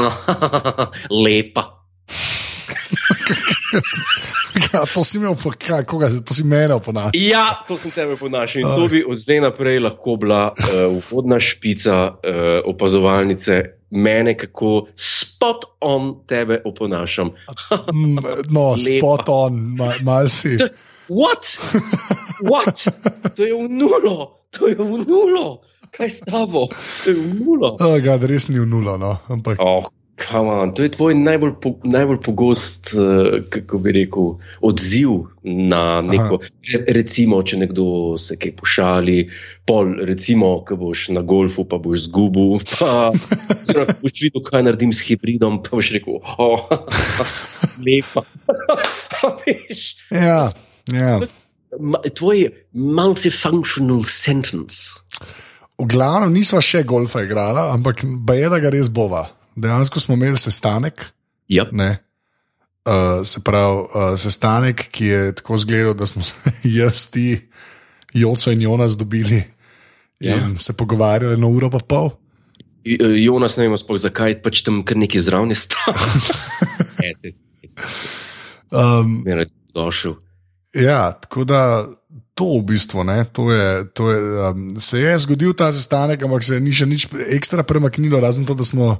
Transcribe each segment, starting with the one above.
Lepa. Ja, to si imel, kaj, koga, to si mene oponašal. Ja, to sem tebe ponašal in to bi od zdaj naprej lahko bila uh, vhodna špica uh, opazovalnice mene, kako spot on tebe oponašam. No, Lepa. spot on, ma, mal si. What? What? To je v nulo, to je v nulo. Kaj s tabo? To je v nulo. Oh, God, res ni v nulo, no. ampak Oh, come on. To je tvoj najbolj, po, najbolj pogost, uh, kako bi rekel, odziv na neko. Re, recimo, če nekdo se kaj pošali, pol, recimo, ko boš na golfu, pa boš zgubil, pa oziroma, ko boš videl, kaj naredim s hibridom, pa boš rekel, oh, lepa. Veš, Ja, ja. tvoj multifunctional sentence. V glavnem nisva še golfa igrala, ampak je da ga res bova. Dejansko smo imeli sestanek. Yep. Ne? Uh, se pravi, uh, sestanek, ki je tako zgledal, da smo se jaz, ti, Joco in Jonas dobili in Ja. se pogovarjali na uro pa pol. Eh, Jonas, ne vem, sploh zakaj pač tam kar nekaj zraven je stal. Ne, saj sem- saj sem- Um, je došel. ja, tako da to v bistvu ne, to je, to je, um, se je zgodil ta sestanek, ampak se ni še nič ekstra premaknilo, razen to, da smo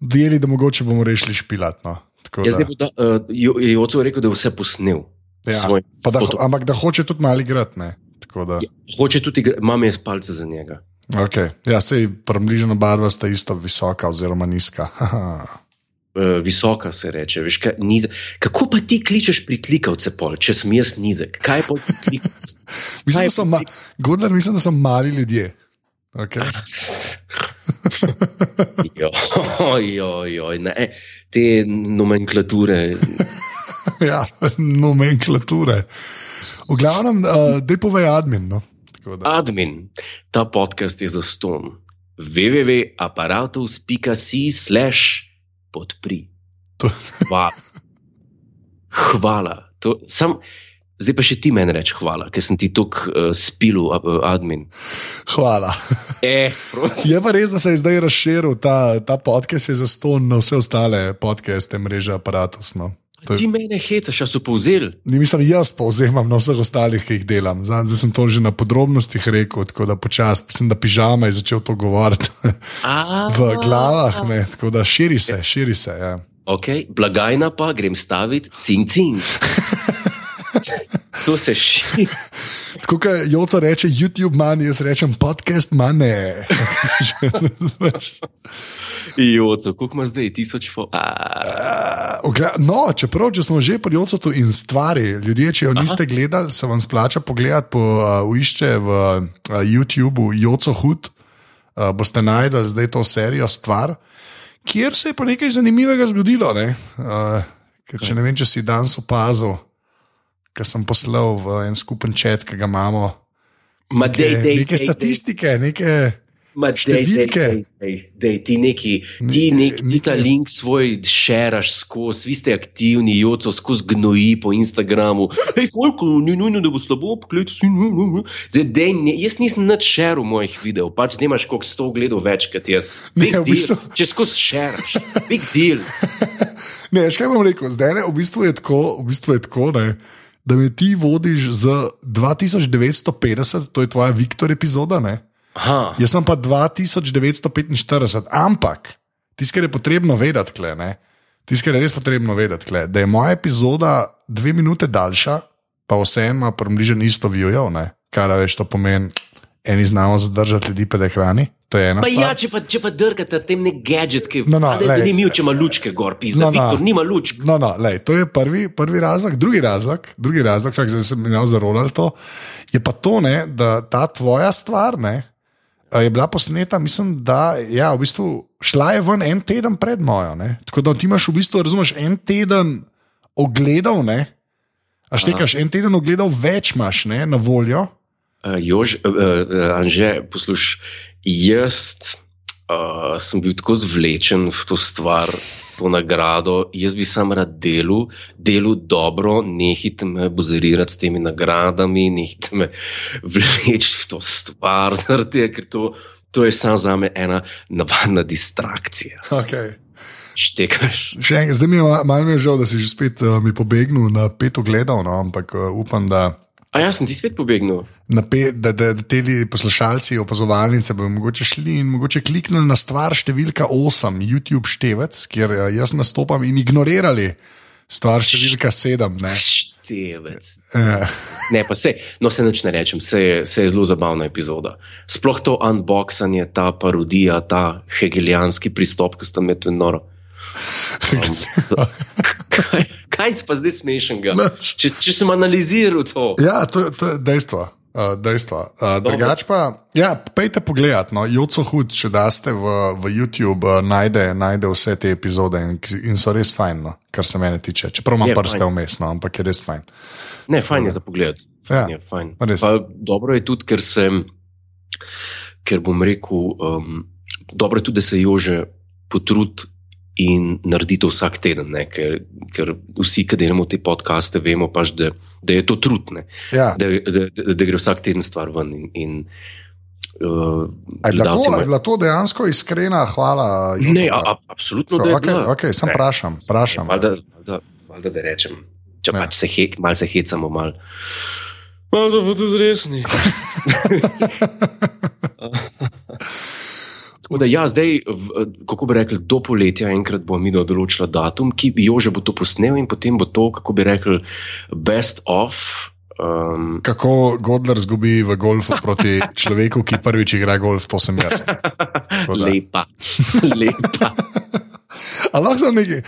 dojeli, da mogoče bomo rešili špilat. No. Tako Jaz da- da, uh, Jo- je Joco rekel, da je vse posnel. Ja, da, ampak da hoče tudi malo igrati. ne. Da- Ja, Hoče tudi, imam jaz palce za njega. Okay. Ja, sej približno barva sta isto visoka oziroma nizka. Uh, visoka se reče, veš, kaj, nize. kako pa ti kličeš priklikavce, pol, če sem jaz nizek? Kaj pa priklikavce? Mislim, Kaj da so, ma, Godler, mislim, da so mali ljudje. Okay. Joj, joj, joj, ne, te nomenklature. ja, nomenklature. V glavnem, uh, da povej admin. No. Admin, ta podcast je za ston. www.apparatus.si slash podpri. To- Hvala. Hvala. To, sam, zdaj pa še ti meni reči hvala, ker sem ti tok uh, spil, uh, admin. Hvala. Eh, prosim. Je pa res, da se je zdaj razširil ta, ta podcast, je zaston na vse ostale podcaste mreže aparatus. To je- Ti mene hecaš, so povzeli. Ni mislim, jaz povzemam na vseh ostalih, ki jih delam. Zdaj, zdaj sem to že na podrobnostih rekel, tako da počasi, mislim, da pižama je začel to govoriti v glavah, ne, tako da širi se, širi se. Ja. Ok, blagajna pa grem staviti, cing, cing. to se širi. Tako kot Joco reče, YouTube manj, jaz rečem podcast manj. Joco, koliko ima zdaj? Tisoč fo. A, No, čeprav če smo že pri Jocu in stvari, ljudje, če jo niste gledali, se vam splača pogledati po uh, uišče v uh, YouTubu Joco Hud. Uh, boste najdel zdaj to serijo stvar, kjer se je pa nekaj zanimivega zgodilo. Ne? Uh, ker, če ne vem, če si danes opazil, ker sem poslal v en skupen čet, ki ga imamo. Ma dej, Neke, dej, neke dej, statistike, neke. Ma dej, številke. dej, dej, dej, ti neki, ti neki, ti ta link svoj šeraš skozi, vi ste aktivni, joco skozi gnoji po Instagramu. Hej, koliko, ni nujno, da bo slabo, poklijte si. Zdaj, dej, ne, jaz nisem nad šeril mojih videov, pač zdaj imaš koliko sto gledov več kot jaz. Ne, Big v deal, bistvu- če skozi šeraš, big deal. Ne, veš, kaj bom rekel, zdaj ne, v bistvu je tako, v bistvu je tako ne, da me ti vodiš z 2950, to je tvoja Viktor epizoda, ne? Aha, jaz sem pa 2945, ampak tisto, kar je potrebno vedeti, kle, ne, tisto, kar je res potrebno vedeti, kle, da je moja epizoda dve minute daljša, pa vseeno ima približno isto vijo, kar veš, to pomeni, eni znamo zadržati ljudi pred ekrani. To je ena Pa ja, če pa, če pa drgate tem nek gadget, ki No, no, je zanimiv, če ima lučke gor, pizda. No, No. Viktor nima lučk. No, no, lej, to je prvi, prvi razlog. Drugi razlog, drugi razlog čak, zdaj sem imel za Ronaldo, je pa to, ne, da ta tvoja stvar ne, je bila posneta, mislim, da ja, v bistvu šla je ven en teden pred mojo. Ne, tako da ti imaš v bistvu, razumeš, en teden ogledal, ne, a štekaš, en teden ogledal več imaš ne, na voljo. Uh, Jož, uh, uh, Anže, poslušaj, jaz uh, sem bil tako zvlečen v to stvar, to nagrado. Jaz bi sam rad delal, delal dobro, nehite me bozerirati s temi nagradami, nehite me vleči v to stvar, tega, ker to, to je samo za me ena navadna distrakcija. Okay. štekaš. Še enkrat, zdaj mi je ma- malo mi je žal, da si že spet uh, mi pobegnil na pet ogledov, no, ampak uh, upam, da. A jaz sem ti spet pobegnil. na Pe, da, da, da te poslušalci, opazovalnice bodo mogoče šli in mogoče kliknili na stvar številka 8, YouTube števec, kjer eh, jaz nastopam in ignorirali stvar številka 7. Ne, Števec. Eh, Ne, pa se, no se nič ne rečem, se je, se je zelo zabavna epizoda. Sploh to unboxanje, ta parodija, ta hegelijanski pristop, ki sta me tu noro. Um, to- kaj, kaj se pa zdaj smešnega? Če, če sem analiziral to. ja, to, to je dejstvo. Uh, dejstvo. Uh, drugač pa, ja, pejte pogledat, no, Joco Hud, če daste v, v YouTube, uh, najde, najde vse te epizode in, in so res fajn, no, kar se mene tiče. Čeprav imam prste vmes, no, ampak je res fajn. Ne, fajn je za pogled. Fajn Ja, je, fajn. Pa, dobro je tudi, ker se, ker bom rekel, um, dobro je tudi, da se Jože potrudi in naredi to vsak teden, ne, ker, ker vsi, ki delamo te podcaste, vemo pač, da, da je to trudne, Ja. da, da, da, da gre vsak teden stvar ven. In, in, uh, Je bila, to, je bila to dejansko iskrena hvala? Ne, Joco? a, a, absolutno je okay, okay, sem Ne. vprašam. Valjda, valjda, valjda da rečem, če Ja. pač se, he, mal se hecamo, mal. Malo so pa tudi resni. Tako da, ja, zdaj, kako bi rekli, do poletja enkrat bo mi določila datum, ki bi jo že bo to posnel, in potem bo to, kako bi rekli, best of. Um, Kako Godler zgubi v golfu proti človeku, ki prvič igra golf, to sem jaz. lepa, lepa. Ali lahko sem nekaj?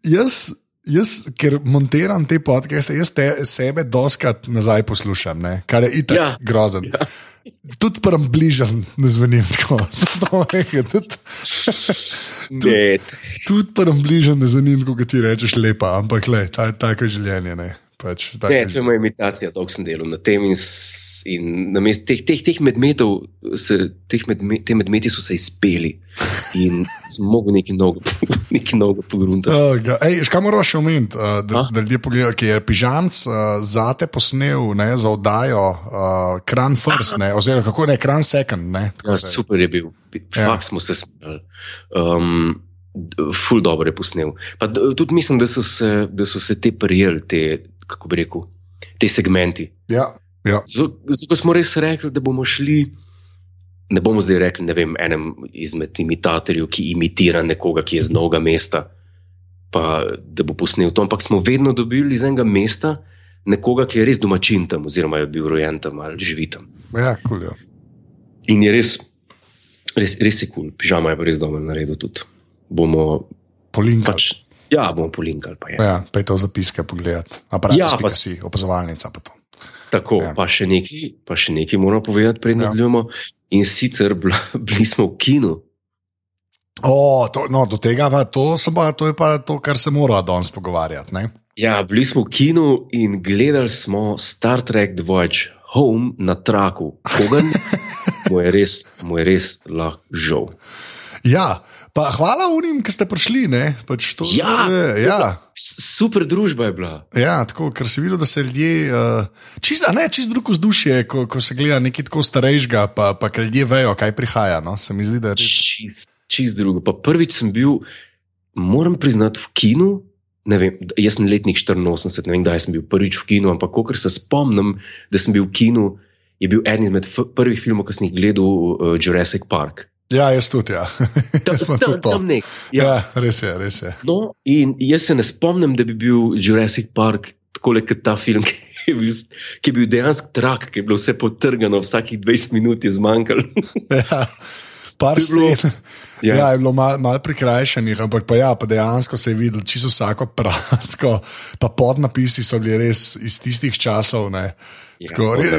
Jaz, jaz, ker montiram te podcaste, jaz te, sebe doskrat nazaj poslušam, ne? kar je itak ja. Grozen. Ja. Tudi prvem bližam ne zvenim tako. Zato rekel, Tudi, Ne, tudi prvem bližam ne zvenim, kot ti rečeš, lepa, ampak le, ta, tako je življenje. Ne? Pač, Ne, to je moja imitacija, dolgo sem delal na tem. In, in namest teh, teh, teh medmetov, se, teh medme, te medmeti so se izpeli in sem mogel nekaj novega. Oh, ga- Ej, škaj moraš še omeniti, uh, da, da ljudje pogledajo, ki je pižamc uh, zate posnel ne, za oddajo uh, Kran First, ne, oziroma kako ne, Kran Second. Ne, Ja, super je bil, Ja. fakt smo se smejali. Um, ful dobro je posnel. Pa, tudi mislim, da so se, da so se te prijeli, te, kako bi rekel, te segmenti. ja, ja. Zato smo res rekli, da bomo šli. Ne bomo zdaj rekli, ne vem, enem izmed imitatorjev, ki imitira nekoga, ki je z novega mesta, pa da bo posnel to. Ampak smo vedno dobili iz enega mesta nekoga, ki je res domačin tam, oziroma je bil rojen tam ali živi tam. ja, cool, ja. In je res, res, res je kul, cool. pižama je pa res dobro naredil tudi. Bomo Polinkal. pač, ja, bomo polinkali. Pa je. Ja, pejte v zapiske pogledati. Aparat, ja, pa pa- si, opazovalnica pa to. Tako, Ja. pa, še nekaj, pa še nekaj moramo povedati, predtem Ja. nadaljujemo. In sicer bla, bili smo v kinu. O, to, no, do tega pa to, pa, to je pa to, kar se mora danes pogovarjati. Ne? Ja, bili smo v kinu in gledali smo Star Trek The Voyage Home na traku. Koga ne? Mu je res, mu je res lahko žal. Ja, pa hvala unim, ki ste prišli. ne, Pač to, Ja, je, ja. S- Super družba je bila. Ja, tako, ker si videl, da se ljudje, uh, čist, ne, čist drugo vzdušje, ko, ko se gleda nekaj tako starejšega, pa, pa ker ljudje vejo, kaj prihaja. No? Se mi zdi, da je res. Čist, čist drugo. Pa prvič sem bil, moram priznati, v kinu. Vem, jaz sem letnik 84, ne vem, kdaj sem bil prvič v kinu, ampak ko se spomnim, da sem bil v kinu, je bil eden izmed prvih filmov, ki sem jih gledal, uh, Jurassic Park. Ja, jaz tudi. Ja. Tam, tam, tudi tam nek. Ja. Ja. res je, res je. No, in jaz se ne spomnim, da bi bil Jurassic Park tako kot ta film, ki je bil, ki je bil dejansko trak, ki je bilo vse potrgano, vsakih 20 minut je zmanjkalo. Ja. Par scen. Ja. ja, je bilo malo mal prikrajšanih, ampak pa, ja, pa dejansko se je videlo čisto vsako prasko. Pa podnapisi so bili res iz tistih časov. Ne. Ja, Tako, re,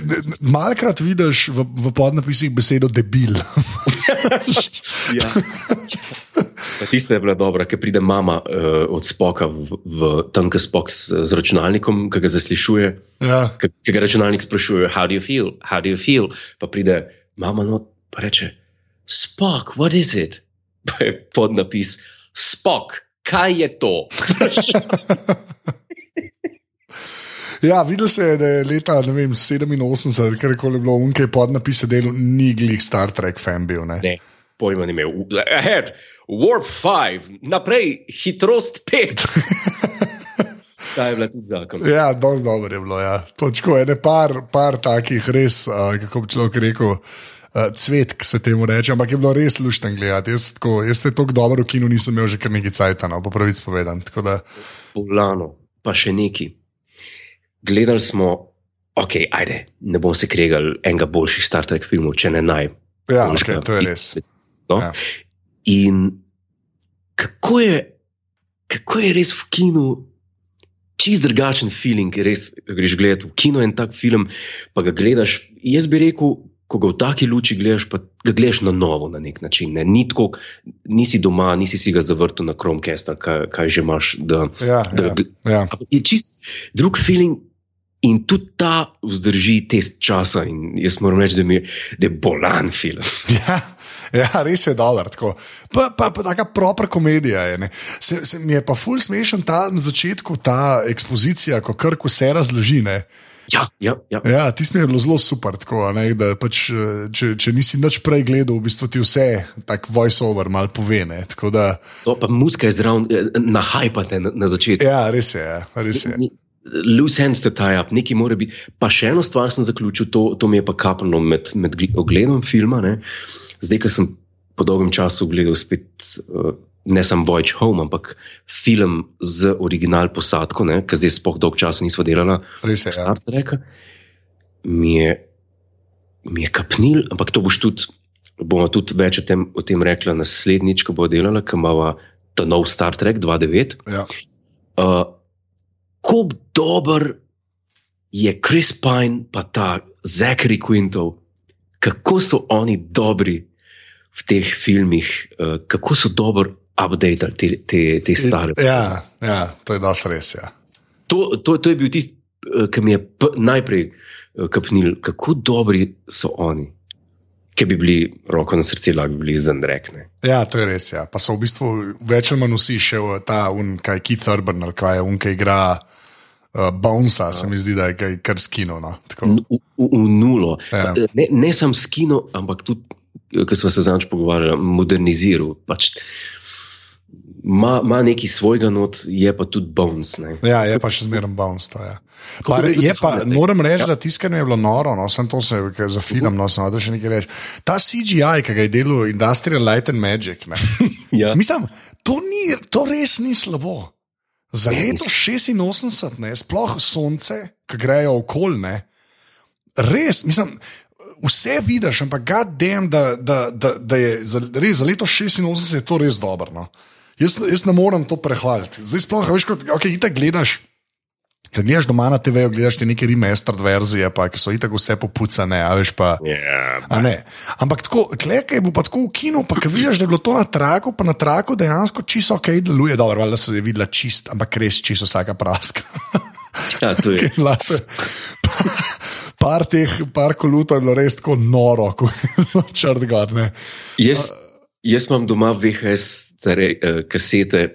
malkrat vidiš v, v podnapisih besedo debil. Ja. Pa Tista je bila dobra, ker pride mama uh, od spoka v, v tam, ki spok z, z računalnikom, ki ga zaslišuje, Ja. ki ki ga računalnik sprašuje, how do you feel, how do you feel. Pa pride mama not, pa reče, spok, what is it? Pa je podnapis, spok, kaj je to? Ja, videl se je, da je leta vem, 87, kar koli je bilo, unke podnapise delo, ni glih Star Trek fan bil. Ne? Ne, pojma ni imel. Ahead, Warp 5, naprej, hitrost 5. Ta je bila tudi zakon. Ja, dosti dobro je bilo. Ja. Točko je, ne par, par takih res, uh, kako bi človek rekel. Uh, cvet, ki se temu reče, ampak je bilo res luštno gledati. Jaz, tako, jaz te tako dobro v kinu nisem imel že kar nekaj cajt, no, po pravici povedan. Da... Polano, pa še neki. Gledali smo, ok, ajde, ne bom se kregal enega boljših Star Trek filmov, če ne naj. Ja, okay, to je res. No? Ja. In kako je, kako je res v kinu čist drugačen feeling, res greš gledati v kino en tak film, pa ga gledaš. Jaz bi rekel, ko ga v taki luči gledaš, pa ga gledaš na novo na nek način. Ne? Ni tako, nisi doma, nisi si ga zavrtel na Chromecast, kaj, kaj že imaš. Da, ja, da, ja, ja. Je čist drug feeling. In tudi ta vzdrži test časa, in jaz moram reči, da, mi, da je bolan film. Ja, ja res je dolar. Pa, pa, pa taka proper komedija je. Se, se, mi je pa ful smešen ta na začetku, ta ekspozicija, ko kar vse razloži. Ne. Ja, ja, ja. ja ti smo bili zelo super. Tako, ne, pač, če, če nisi nič prej gledal, v bistvu ti vse, tako voice-over, malo pove. Ne, da... To pa muska je zraven, eh, nahajpate na, na začetku. Ja, res je. Ja, res je. Ni, ni, loose ends to tie up, nekaj mora biti. Pa še eno stvar sem zaključil, to, to mi je pa kapljalo med, med ogledom filma. Ne. Zdaj, ko sem po dolgem času gledal spet. Uh, Ne samo Voyage Home, ampak film z original posadko, ki zdaj spoh dolg časa nismo delali. Res je. Star Trek. Mi je, mi je kapnil, ampak to boš tudi, bomo tudi več o tem, o tem rekli naslednjič, ko bo delala, ki ima ta nov Star Trek 2.9. Ja. Uh, kako dober je Chris Pine, pa ta Zachary Quintov, kako so oni dobri v teh filmih, uh, kako so dobro updated te, te, te stare. Ja, ja, to je dosti res. Ja. To, to, to je bil tisti, uh, ki mi je najprej uh, kapnil, kako dobri so oni. Ki bi bili roko na srce, lahko bi bili zandrekne. Ja, to je res. Ja. Pa so v bistvu več ali manj vsi še v ta, un, kaj Keith Urban ali kaj je, un, ki igra uh, Bonesa, se mi zdi, da je kar skino. No. V, v, v nulo. Ja. Ne, ne samo skino, ampak tudi, ki smo se zadnjič pogovarjali, moderniziral. Pač, Ma, ma neki svojega not, je pa tudi bones. Ne. Ja, je pa še zmeraj bones. To, ja. pa, je pa, moram reči, ja. da tiskanje je bilo noro, no, sem to se za film, no, sem da še nekaj reči. Ta CGI, ki ga je delal Industrial Light and Magic. ja. Mislim, to, ni, to res ni slabo. Za leto 86, ne, sploh sonce, ki grejo okolje, res, mislim, vse vidiš, ampak gadem, da, da, da, da je za, res, za leto 86 to res dobro. No. Jaz, jaz ne morem to prehvaliti. Zdaj, sploh, veš, kot okay, gledaš. Ker gledaš doma na TV, gledaš ti neke remastered verzije, pa, ki so itak vse popucane, a veš pa. Yeah, ja, Ampak tako, klekaj bo pa tako v kinu, pa ki vidiš, da je bilo to na traku, pa na traku dejansko čisto ok, deluje dobro, da se je videla čist, ampak res čisto vsaka praska. ja, to je. par teh, par kolutov je bilo res tako noro, kot črn gardne. Jaz, jaz imam doma VHS stare, uh, kasete,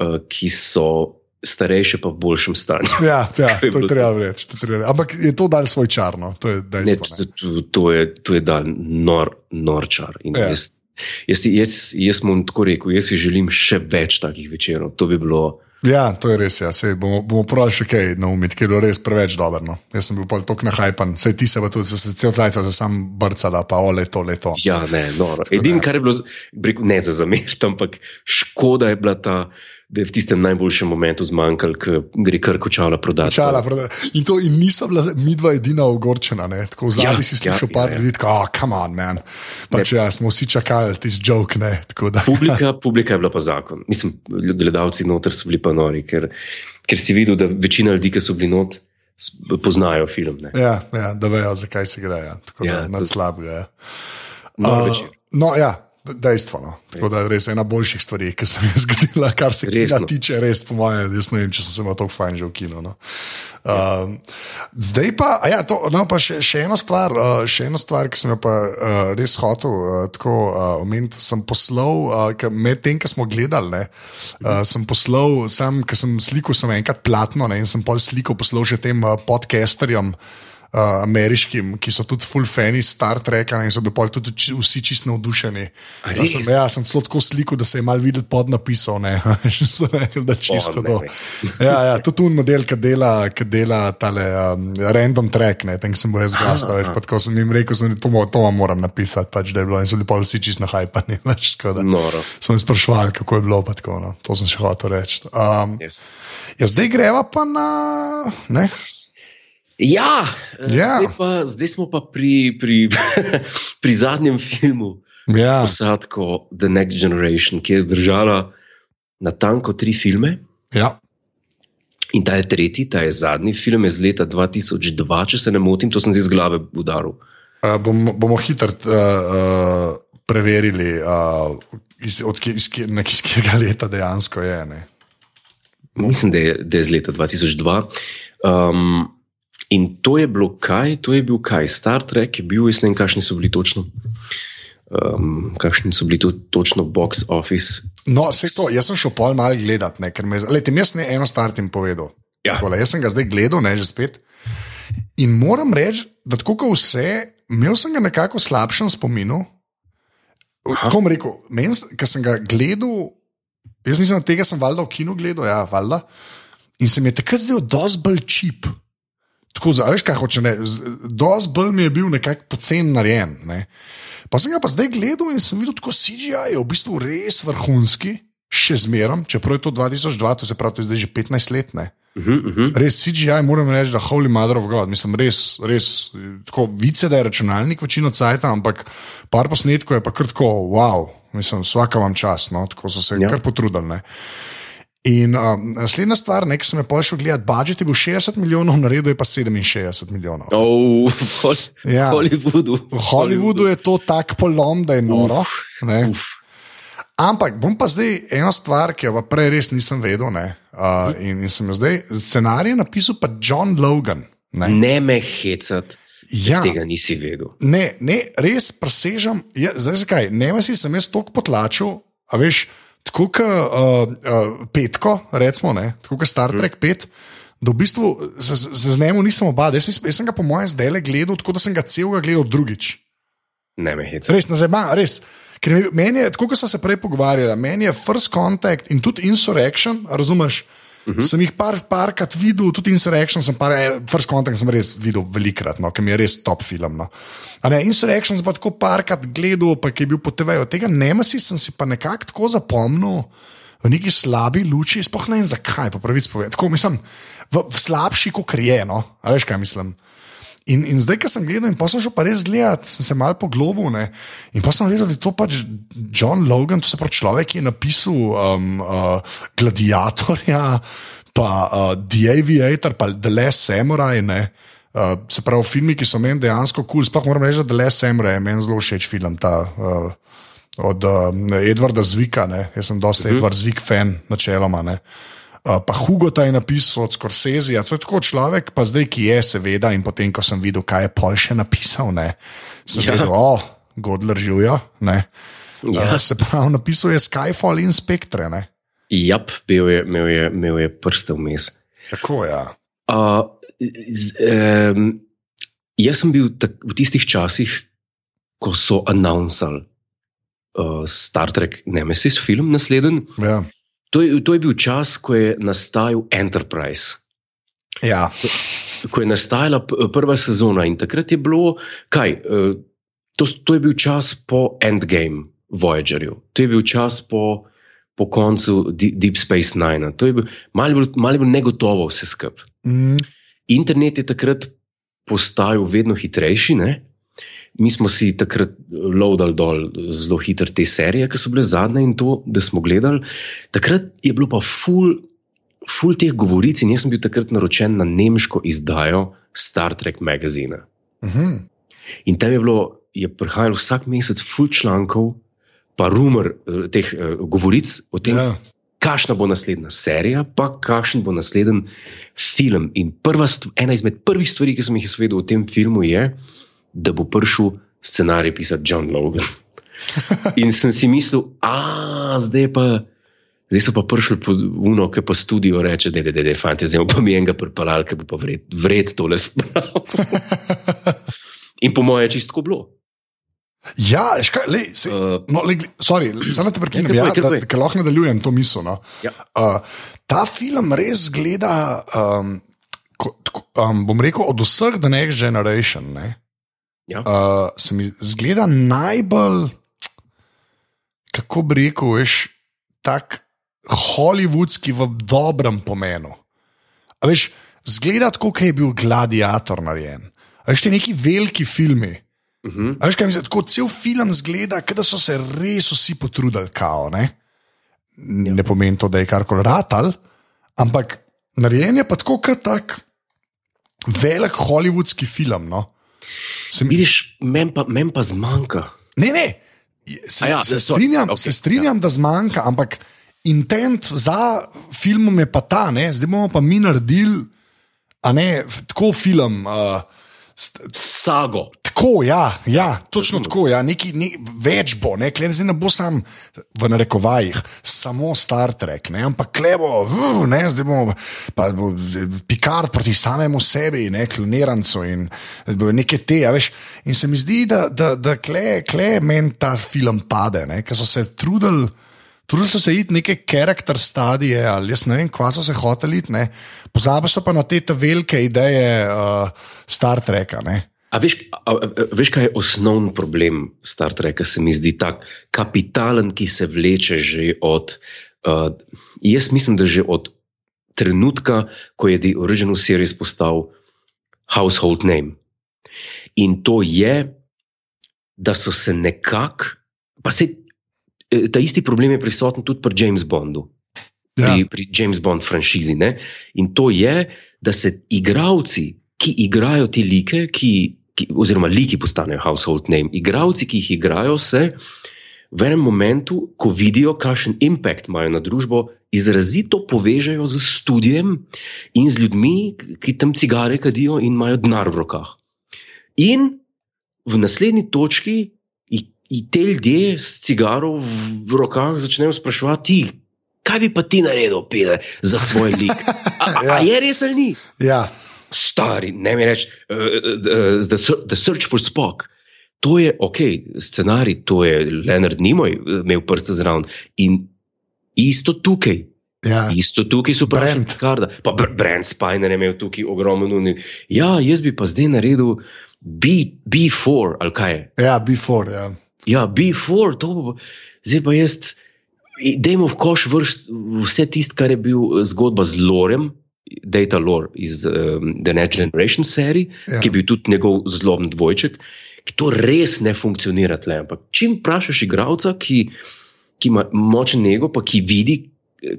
uh, ki so starejše, pa v boljšem stanju. Ja, ja to je treba reči. Ampak je to dal svoj čar. No? To je, dejstvo, ne, to je, to je dal nor, nor čar. Ja. Jaz, jaz, jaz, jaz bom tako rekel, jaz si želim še več takih večerov. To bi bilo. Ja, to je res. Ja. Sej, bomo bomo pravili še kaj na umit, ker je bilo res preveč dobro. No. Jaz sem bil pa tako nahajpan, sej ti se pa tudi, se cel cajt za sam brcala, pa o leto, leto. Ja, ne, no. Edino, kar je bilo, ne za zameriti, ampak škoda je bila ta da je v tistem najboljšem momentu zmanjkalo, ker gre kar kočala prodati. Kočala prodati. In to in niso bila mi dva edina ogorčena, ne? tako zadnji ja, si slišal ja, par ja, ja. ljudi, tako, oh, come on, man. Pač ja, smo vsi čakali tisti joke, ne. publika, publika je bila pa zakon. Mislim, gledalci noter so bili pa nori, ker, ker si videl, da večina ljudi, ki so bili not. Poznajo film. Ne? Ja, ja, da vejo, zakaj se gre. Ja. Tako ja, da je slabo. Ja. Uh, no, ja, Dejstvo. No. Tako da je res ena boljših stvari, ki se mi je zgodila, kar se tega tiče, res po mojem, jaz ne vem, če sem se malo tako fajn že v kinu. No. Uh, zdaj pa, ja, to, no, pa še, še, eno stvar, uh, še eno stvar, ki sem jo pa uh, res hotel uh, tako uh, omeniti. Sem poslal, uh, med tem, ki smo gledali, ne, uh, sem poslal, sam, ker sem slikal, sem enkrat platno ne, in sem pol sliko poslal še tem uh, podcasterjem uh, ameriškim, ki so tudi full fani Star Treka in so bili tudi či- vsi čist navdušeni. Ja, sem, ja, sem celo tako sliko, da se je mal videti pod napisal, ne, rekli, da čisto O, ne, to. ne. Ja, ja, to je tu model, ki dela, ki dela tale um, random track, ne, tam sem bil jaz glasno, veš, pa tako sem jim rekel, sem, to, to vam moram napisati, pač, da je bilo in so bili pol vsi čist nahajpani, veš, tako da. Noro. So mi sprašvali, kako je bilo, pa tako, no. to sem še hotel reči. Um, Yes. ja, zdaj greva pa na. Ne? Ja, Ja. Zdaj, pa, zdaj smo pa pri, pri, pri zadnjem filmu, Ja, posadko The Next Generation, ki je zdržala na tanko tri filme. ja. In ta je tretji, ta je zadnji film iz leta 2002, če se ne motim, to sem zdaj z glave udaril. Uh, bomo, bomo hitro uh, uh, preverili, uh, iz, od, iz, na iz katerega leta dejansko je. Ne? Mislim, da je, da je iz leta 2002. Um, in to je bilo kaj? To je bil kaj? Star Trek je bil, jaz ne vem, kakšni so bili točno. Um, kakšni so bili to, točno box office? No, vse to, jaz sem šel pol malo gledat, ne, ker me je. Lejte, jaz ne eno stvar ti povedal. Ja. Takole, jaz sem ga zdaj gledal, ne že spet. In moram reči, da tako kot vse, imel sem ga nekako slabšem spominu. Aha. Tako bom rekel, ker sem ga gledal, jaz mislim, da tega sem valjda v kinu gledal, ja, valjda. In se mi je takrat zdel dosti bolj čip. Tako, za- veš, kaj hoče ne. Dosti bolj mi je bil nekako pocen narejen. Ne. Pa sem ga pa zdaj gledal in sem videl, kako CGI je v bistvu res vrhunski, še zmerom, čeprav je to 2002, to se pravi, to je zdaj že 15 let. Ne. Uh -huh, uh -huh. Res CGI, moram reči, da Holy Mother of God, mislim, res, res tako vice, da je računalnik večino cajta, ampak par posnetkov je pa kar tako, wow, mislim, vsaka vam čas, no, tako so se. Ja. kar potrudili. Ne. In um, naslednja stvar, ne, ki sem jo pol šel gledati, budžet je bil 60 milijonov, naredil je pa 67 milijonov. Oh, Hol Ja. Hollywoodu. V Hollywoodu je to tak polom, da je noro. ne. Uf. Ampak bom pa zdaj eno stvar, ki jo pa prej res nisem vedel. ne, Uh, in, in sem jo zdaj, scenarij je napisal pa John Logan. Ne. Ne me hecati, Ja, tega nisi vedel. ne, ne, res presežem. Ja, zdaj zakaj? Ne vem, si sem jaz toliko potlačil, a veš, tako kot uh, uh, petko, recimo, ne, tako kot Star Trek 5. Da v bistvu se, se z njim nisem obadal. Jaz, mislim- jaz sem ga, po mojem, zdaj le gledal, tako da sem ga celega gledal drugič. Ne me hecati. Res, nazaj, res. Ker meni je, tako kot smo se prej pogovarjali, meni je First Contact in tudi Insurrection, razumeš? Uh -huh. Sem jih par, parkrat videl, tudi Insurrection, sem par, eh, First Contact sem res videl velikrat, no, ker mi je res top film. No. A Ne, Insurrection sem pa tako parkrat gledal, pa ki je bil po TV-ju. Tega Nemesi sem si pa nekako tako zapomnil. V neki slabi luči, sploh ne vem zakaj, pa pravic povedati. Tako mislim, v, v slabši, kot je, no, a veš kaj mislim. In, in zdaj, ko sem gledal, in pa sem šel pa res gledati, sem se mal poglobil. Ne? In pa sem videl, da je to pač John Logan, to se pravi človek, ki je napisal um, uh, Gladiatorja, pa uh, The Aviator, pa The Last Samurai. Ne? Uh, se pravi, filmi, ki so meni dejansko kul. Cool. Sploh moram reči, da The Last Samurai je meni zelo všeč film. Ta, uh, Od uh, Edvarda Zvika, ne? jaz sem dosta uh -huh. Edvard Zvik fan, načeloma. Uh, pa Hugo ta je napisal od Scorsese, to je tako človek, pa zdaj, ki je, seveda, in potem, ko sem videl, kaj je Pol še napisal, ne, sem ja. Ja. videl, o, oh, Godler živijo. Ja. Uh, se pravi, napisal je Skyfall in Spectre. Ne? Jap, bil je, imel je, imel je prste vmes. Tako je. Ja. Uh, z, um, jaz sem bil tak, v tistih časih, ko so announcali uh, Star Trek Nemesis film naslednji. Ja. To, je- to je bil čas, ko je nastajal Enterprise. Ja. Ko je nastajala prva sezona in takrat je bilo, kaj, eh, to, to je bil čas po Endgame Voyagerju, to je bil čas po, po koncu Deep Space Nine. To je bil malo, malo je bilo negotovo vse skupaj. Mm, Internet je takrat postajal vedno hitrejši. Ne? Mi smo si takrat loadali dol zelo hitro te serije, ki so bile zadnje in to, da smo gledali. Takrat je bilo pa full, full teh govoric in jaz sem bil takrat naročen na nemško izdajo Star Trek magazina. mm, In tam je bilo, je prihajalo vsak mesec full člankov, pa rumor eh, teh uh, govoric o tem, ja. kakšna bo naslednja serija, pa kakšen bo naslednji film. In prva, ena izmed prvih stvari, ki sem jih izvedel o tem filmu, je, da bo prišel scenarij pisati John Logan. In sem si mislil, a zdaj pa, Zdaj so pa prišli po uno, ki pa studio reče, da je, da je, fanti, zdaj pa mi enega pripeljal, ki bo pa vred, vred tole spravil. In po mojem je čisto bilo. Ja, škaj, lej, se, uh, no, lej, sorry, samo te prekinem, ja, da, da lahko nadaljujem to misel. No. Ja. Uh, ta film res zgleda, um, ko, um, bom rekel, od vseh The Next Generation. Ne, Ja. uh, se mi zgleda najbolj, kako bi rekel, veš, tak hollywoodski v dobrem pomenu. A veš, zgleda tako, kot je bil gladiator narejen. A veš, ti neki veliki filmi. Uh -huh. A veš, kaj mislim, tako cel film zgleda, da so se res vsi potrudili, kao, ne? ne pomeni to, da je karkoli ratal, ampak narejen je pa tako, kot tak velik hollywoodski film. No? Se mi- Vidiš, meni pa, men pa zmanjka. Ne, ne, se, A ja, se strinjam, okay, se strinjam ja. da zmanjka, ampak intent za filmom je pa ta, ne? zdaj bomo pa mi naredili, a ne tako film. Uh, Sago. Tako, ja, ja točno tako. Ja. Neki, ne, več bo, ne, zdaj ne bo sam v narekovajih, samo Star Trek, ne, ampak klebo, uh, ne, zdaj bomo pa bo Picard proti samemu sebi, ne, klonirancu in bo neke te. a Veš, in se mi zdi, da, da, da kle, kle meni ta film pade, ker so se trudili. Trudili so se iti neke karakter stadije, ali jaz ne vem, kva so se hoteli iti, pozabili so pa na te velike ideje uh, Star Treka. Ne? A veš, a, a, veš, kaj je osnovni problem Star Treka, se mi zdi tak kapitalen, ki se vleče že od. Uh, jaz mislim, da že od trenutka, ko je The Original Series postal household name. In to je, da so se nekako, pa se ta isti problem je prisoten tudi pri James Bondu. Pri, pri James Bond franšizi. Ne? In to je, da se igravci, ki igrajo te like, ki, ki, oziroma liki postanejo household name, igravci, ki jih igrajo, se v enem momentu, ko vidijo, kakšen impact imajo na družbo, izrazito povežejo z studijem in z ljudmi, ki tam cigare kadijo in imajo denar v rokah. In v naslednji točki in te ljudje s cigaro v rokah začnejo spraševati, kaj bi pa ti naredil, pede, za svoj lik. A, a, a je res ali ni? Ja. Stari, ne mi reči, uh, uh, the, the Search for Spock. To je ok, scenarij, to je Leonard Nimoy imel prste zraven. In isto tukaj. Ja. Isto tukaj so Brand. Karda. Pa Br Brand Spiner je imel tukaj ogromno nuni. Ja, jaz bi pa zdaj naredil B, B4 ali kaj je. Ja, before. Ja. Ja, B4, to bo. Zdaj pa jaz, dajmo v koš vrst vse tisto, kar je bil zgodba z Lorem, Data Lore iz um, The Next Generation serije, Ja. ki je bil tudi njegov zloben dvojček, ki to res ne funkcionira tle. Ampak čim vprašaš igralca, ki, ki ima močen ego, pa ki vidi,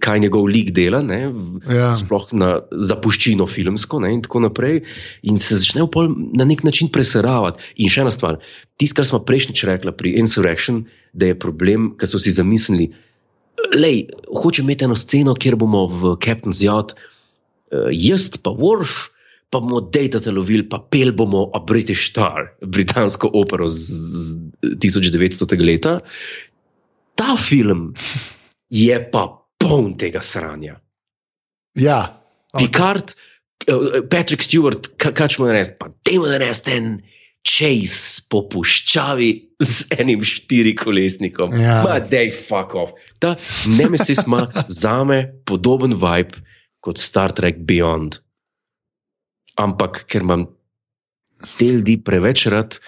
kaj njegov lik dela, ne, Ja. sploh na zapuščino filmsko ne, in tako naprej, in se začne pol na nek način preseravati. In še ena stvar, tisto, kar smo prejšnjič rekli pri Insurrection, da je problem, ker so si zamislili, lej, hoče imeti eno sceno, kjer bomo v Captain's Yacht, uh, jaz pa Worf, pa bomo dejtate lovili, pa pel bomo a British Star, britansko opero z, z 1900. leta. Ta film je pa poln tega sranja. Ja. Okay. Picard, eh, Patrick Stewart, ka- kaj ćemo narediti? Pa dajmo narediti en chase po puščavi z enim štirikolesnikom. Ja. Ma, dej fuck off. Ta Nemesis ima za me podoben vibe kot Star Trek Beyond. Ampak ker imam te ljudi preveč rad,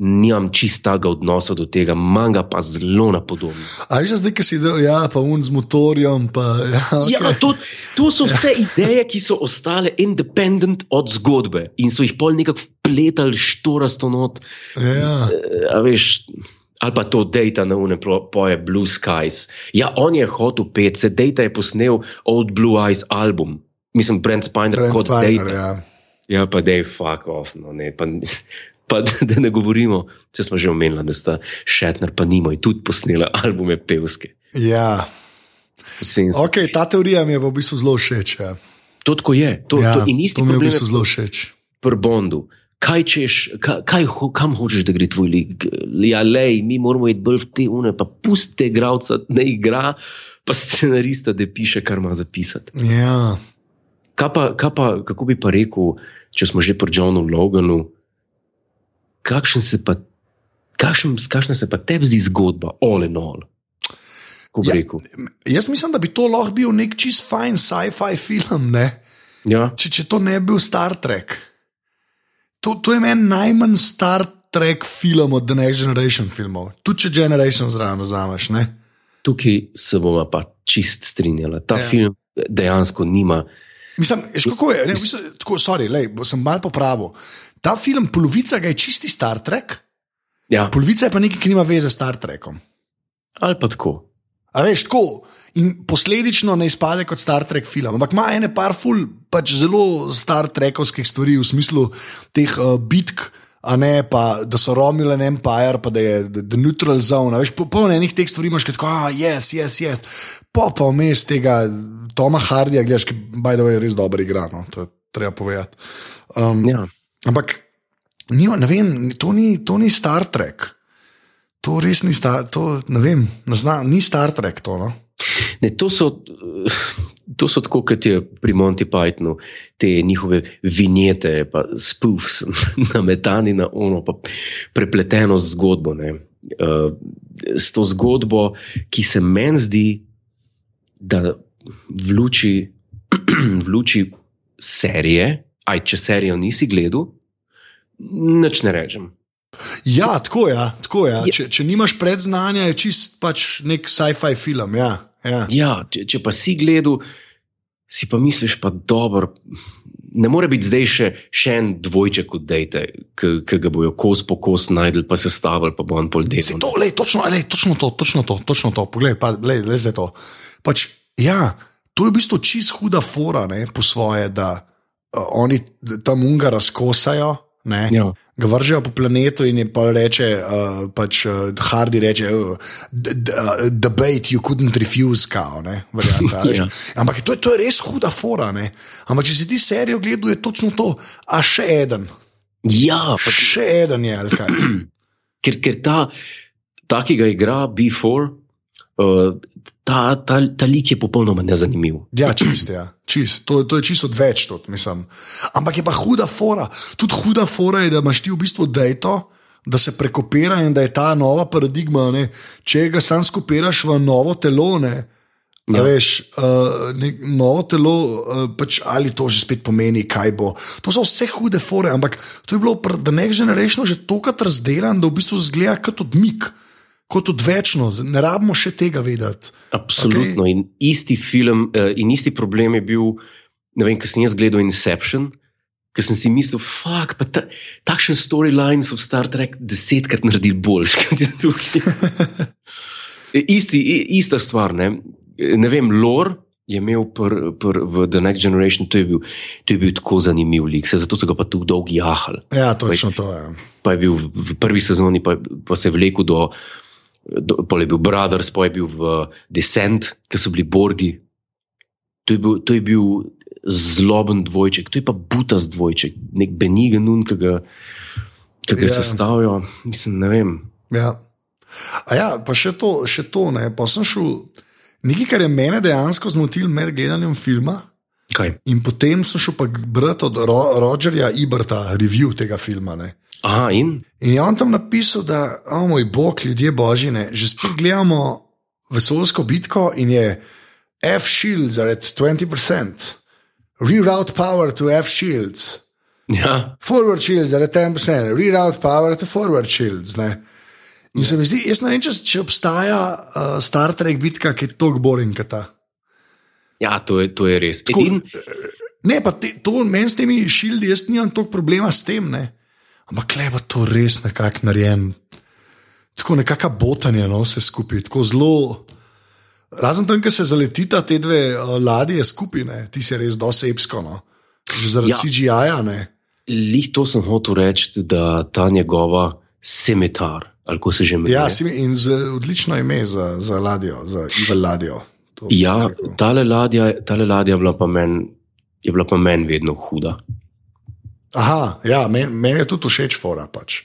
nimam čistega odnosa do tega, manga pa zelo napodobno. A že zdaj, ki si del, ja, pa un z motorjem. Pa, ja, okay. Ja, to, to so vse ideje, ki so ostale independent od zgodbe in so jih pol nekako vpletali štorasto not. ja. Eh, A veš, ali pa to Data na une poje Blue Skies. Ja, on je hotel pet, se Data je posnel Old Blue Eyes album. Mislim, Brent Spiner Brent kot Spiner, Data. ja. Ja, pa dej fuck off. No, ne, pa, pa da ne govorimo, če smo že omenili, da sta Shatner pa Nimoy tudi posnela albume pevske. ja. Okay, ta teorija mi je v bistvu zelo všeč. Ja. To tako je. To, Ja, to, in isti to mi je v bistvu zelo všeč. pri Bondu. Kaj češ, kaj, kaj, kam hočeš, da gre tvoj lik? Ja, lej, mi moramo iti bolj v te une, pa pusti igralca, da igra, pa scenarista, da piše, kar ima zapisati. Ja. Kaj pa, kaj pa, kako bi pa rekel, če smo že pri Johnu Loganu, kakšen se pa, kakšen, kakšna se pa tebi zdi zgodba, all in all? Ja. Jaz mislim, da bi to lahko bil nek čist fajn sci-fi film. Ne? Ja, Če, če to ne bi bil Star Trek. To, to je meni najmanj Star Trek film od The Next Generation filmov. Tudi če Generation zraven vzameš. ne? tukaj se bomo pa čist strinjali. Ta Ja. film dejansko nima. Mislim, veš, kako je? Ne, mislim, tako, sorry, lej, sem mal popravil. Ta film, polovica ga je čisti Star Trek, Ja, polovica je pa nekaj, ki nima veze s Star Trekom. ali pa tako. A veš, tako. In posledično ne izpade kot Star Trek film. Ampak ima ene par ful, pač zelo Star Trekovskih stvari v smislu teh uh, bitk. A ne pa, da so Romulan Empire, pa da je the, neutral zone. a Veš, po- polno enih teh stvari imaš, kot ah, yes, yes, yes. Po pa vmes tega Toma Hardija, gledaš, ki by the way, res dobro igra. No, to je treba povedati. Um, Ja. Ampak, nima, ne vem, to ni, to ni Star Trek. To res ni Star, to ne vem, ne zna, ni Star Trek to. No? Ne, to, so, to so tako, kot je pri Monty Pythonu, te njihove vinjete, pa spoofs, nametani na ono, pa prepleteno z zgodbo. Ne. Uh, s to zgodbo, ki se meni zdi, da v luči, v luči serije, aj če serijo nisi gledal, nič ne rečem. Ja, tako je. Ja, tako ja. Je- če, če nimaš predznanja, je čist pač nek sci-fi film. Ja, ja. Ja, če, če pa si gledal, si pa misliš, pa dobro. Ne more biti zdaj še, še en dvojček od Dejte, ki ga bojo kos po kos najdel, pa se stavili, pa bo on pol Se delal. to, lej, točno, lej, točno to, točno to, točno to. Poglej, pa, lej, lej, zdaj to. Pač, ja, to je v bistvu čist huda fora, ne, po svoje, da oni tam unga razkosajo. Ne, Ja. Ga vržejo po planetu in je pa reče, uh, pač uh, Hardy reče, uh, uh, debate you couldn't refuse, kao, ne, varianta, veš. Ja. Ampak to to je res huda fora, ne. Ampak če si ti serijo gledal, je točno to, a še eden, Ja, pa, še eden je, ali kaj. ker, ker ta, ta, ki ga igra B4, uh, ta, ta, ta lik je popolnoma nezanimiv. Ja, čist, ja. čist. To, to je čisto odveč, tudi, mislim. Ampak je pa huda fora. Tudi huda fora je, da imaš ti v bistvu dejto, da se prekopira in da je ta nova paradigma. Ne? Če ga sam skopiraš v novo telo, ne. Ja. Veš, uh, nek, novo telo, uh, pač, ali to že spet pomeni, kaj bo. To so vse hude fore, ampak to je bilo pri The Next Generation že tokrat razdelano, da v bistvu zgleda kot odmik, kot odvečno. Ne rabimo še tega vedeti. Absolutno. Okay. In isti film, uh, in isti problem je bil, ne vem, ker sem jaz gledal Inception. Ker sem si mislil, fuck, pa ta, takšen storyline so v Star Trek desetkrat naredili boljši, kot je tukaj. Isti, ista stvar. Ne, ne vem, Lor je imel pr, pr, v The Next Generation, to je, bil, to je bil tako zanimiv lik, se zato so ga pa tako dolgo jahali. Ja, točno to je. Pa je bil v prvi sezoni, pa, pa se je vlekel do pol je bil Brothers, pa je bil v Descent, ki so bili Borgi. To je bil, to je bil zloben dvojček, to je pa butast dvojček, nek benigen un, ki ga, ki ga Ja. sestavijo. Mislim, ne vem. Ja. A ja, pa še to, še to ne. Pa sem šel, nekaj, kar je mene dejansko zmotil med gledanjem filma. Kaj? In potem sem šel pa brati od Ro Rogerja Iberta review tega filma. Ne. Aha, in In je on tam napisal, da, o moj bog, ljudje božjine, že spet gledamo vesoljsko bitko in je F-shields are at 20%, reroute power to F-shields. ja, Forward shields are at 10%, reroute power to forward shields. Ne? In se mi zdi, jaz ne vem, če, če obstaja uh, Star Trek bitka, ki je tako boring kot ta. ja to, je, to je res. Tako- In, Ne, pa te, to meni s temi šildi, jaz nimam toliko problema s tem. Ne? Ampak le pa to res nekako narejen. Tako nekakšno botanje, no, vse skupaj, tako zelo. Razen tam, ker se zaletita te dve uh, ladje skupine, ti si res dosti epsko, no. že zaradi ja. Ja. CGI-ja. ne. lih to sem hotel reči, da ta njegova semetar, ali ko se že imenuje. Ja, in z, odlično ime za, za ladjo, za Ivel ladjo. Ja, tale ladja, tale ladja bila pa meni je bila pa meni vedno huda. Aha, ja, meni men je tudi všeč fora. Pač.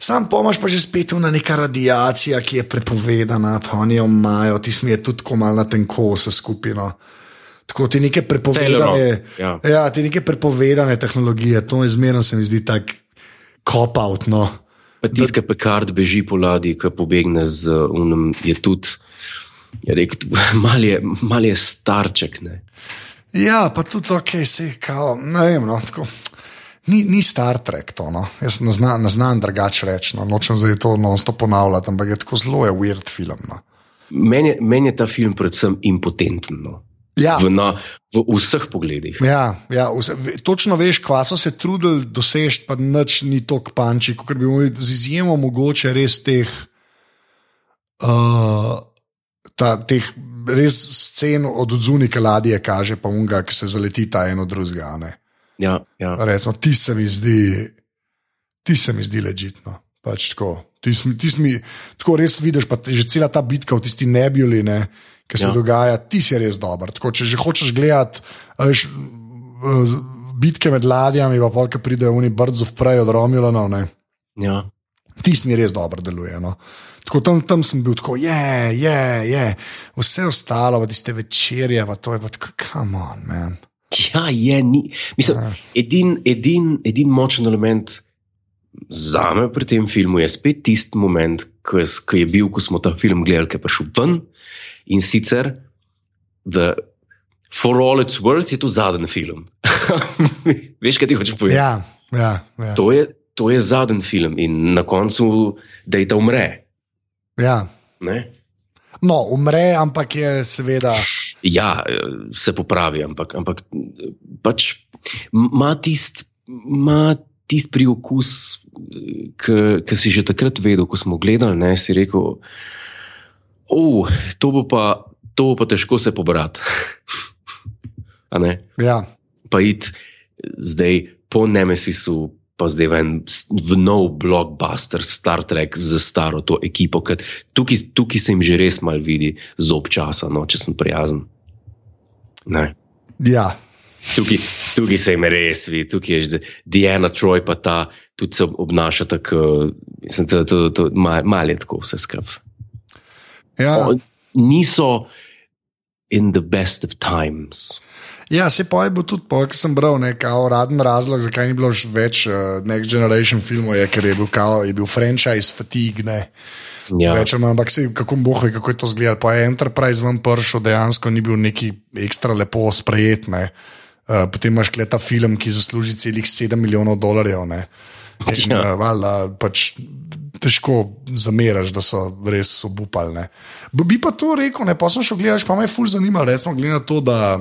Sam pomaž pa že spet na neka radiacija, ki je prepovedana, pa oni jo imajo, ti smo je tudi komal na tenko vse skupino. Tako ti neke prepovedane, Ja. ja, ti neke prepovedane tehnologije, to je zmerno se mi zdi tak cop-out. No. Pa tiskaj pekard beži po ladji, ki pobegne z unom, je tudi, je rekel, mal je, mal je starček. Ne? Ja, pa tudi ok, se kao, ne vem. No, tako, ni, ni Star Trek to. No. Jaz ne znam, ne znam drugače reči, no. nočem zdaj to non-stop ponavljati, ampak je tako zelo je weird film. No. Meni je, men je ta film predvsem impotenten. No? Ja, V, na, v vseh pogledih. ja, ja vse, točno veš, kva so se trudili doseči, pa nič ni tako panči, kot bi mogli z izjemo mogoče res teh. Uh, Ta, teh res scen od odzunike ladje kaže, pa unga, ki se zaleti ta eno drugega. Ja, ja. Recimo, ti se mi zdi, ti se mi zdi ležitno. Pač tako. Ti si, ti si mi, tako res vidiš, pa že cela ta bitka v tisti nebuli, ne, ki se ja. Ja. dogaja, ti si res dober. Tako, če že hočeš gledati veš, bitke med ladjami, pa polk pridejo oni brzo vprej od Romulanov, ne, ja. ti si mi res dober deluje. No. Tako tam, tam sem bil tako, je, je, je, vse ostalo, tiste večerje, pa to je pa tako, come on, man. Ja, je, ni. Mislim, edin, edin, edin močen element za me pri tem filmu je spet tisti moment, ko je, bil, ko smo ta film gledali, ki je prišel ven. In sicer, da For All It's Worth je to zadnji film. Veš, kaj ti hočeš povedati? Ja, ja, ja. To je, to je zadnji film in na koncu, da je ta umre. ja. Ne? No, umre, ampak je seveda. Ja, se popravi, ampak, ampak pač ima tisti tist priokus, ki si že takrat vedel, ko smo gledali, ne, si rekel, oh, to, bo pa, to bo pa težko se pobrati. Ja, Pa id zdaj po Nemesisu, pa zdaj v, en, v nov blockbuster Star Trek z staro to ekipo. Tukaj, tukaj se jim že res mal vidi zob časa, no, če sem prijazen. Ne. ja. Tukaj, tukaj se jim res vidi, tukaj je že Diana Troy, pa ta tudi se obnaša tako, mislim, da to, to, mal, mal je tako vse skupaj. ja. O, Niso in the best of times. Ja, se pa je bil tudi, ki sem bral, nekaj uraden razlog, zakaj ni bilo več uh, Next Generation filmov, je, ker je bil, kao, je bil franchise fatigue. Ne. Ja. Manj, ampak se, kako boh ve, kako je to izgledalo. Pa je Enterprise ven pršel, dejansko ni bil neki ekstra lepo sprejet. Ne. Uh, potem imaš kleta film, ki zasluži celih 7 milijonov dolarjev. Ne. In, Ja. uh, valjda, pač, težko zameraš, da so res obupali. ne. B- Bi pa to rekel, ne, pa sem šel gledati, pa me je ful zanimalo, recimo, glede na to, da,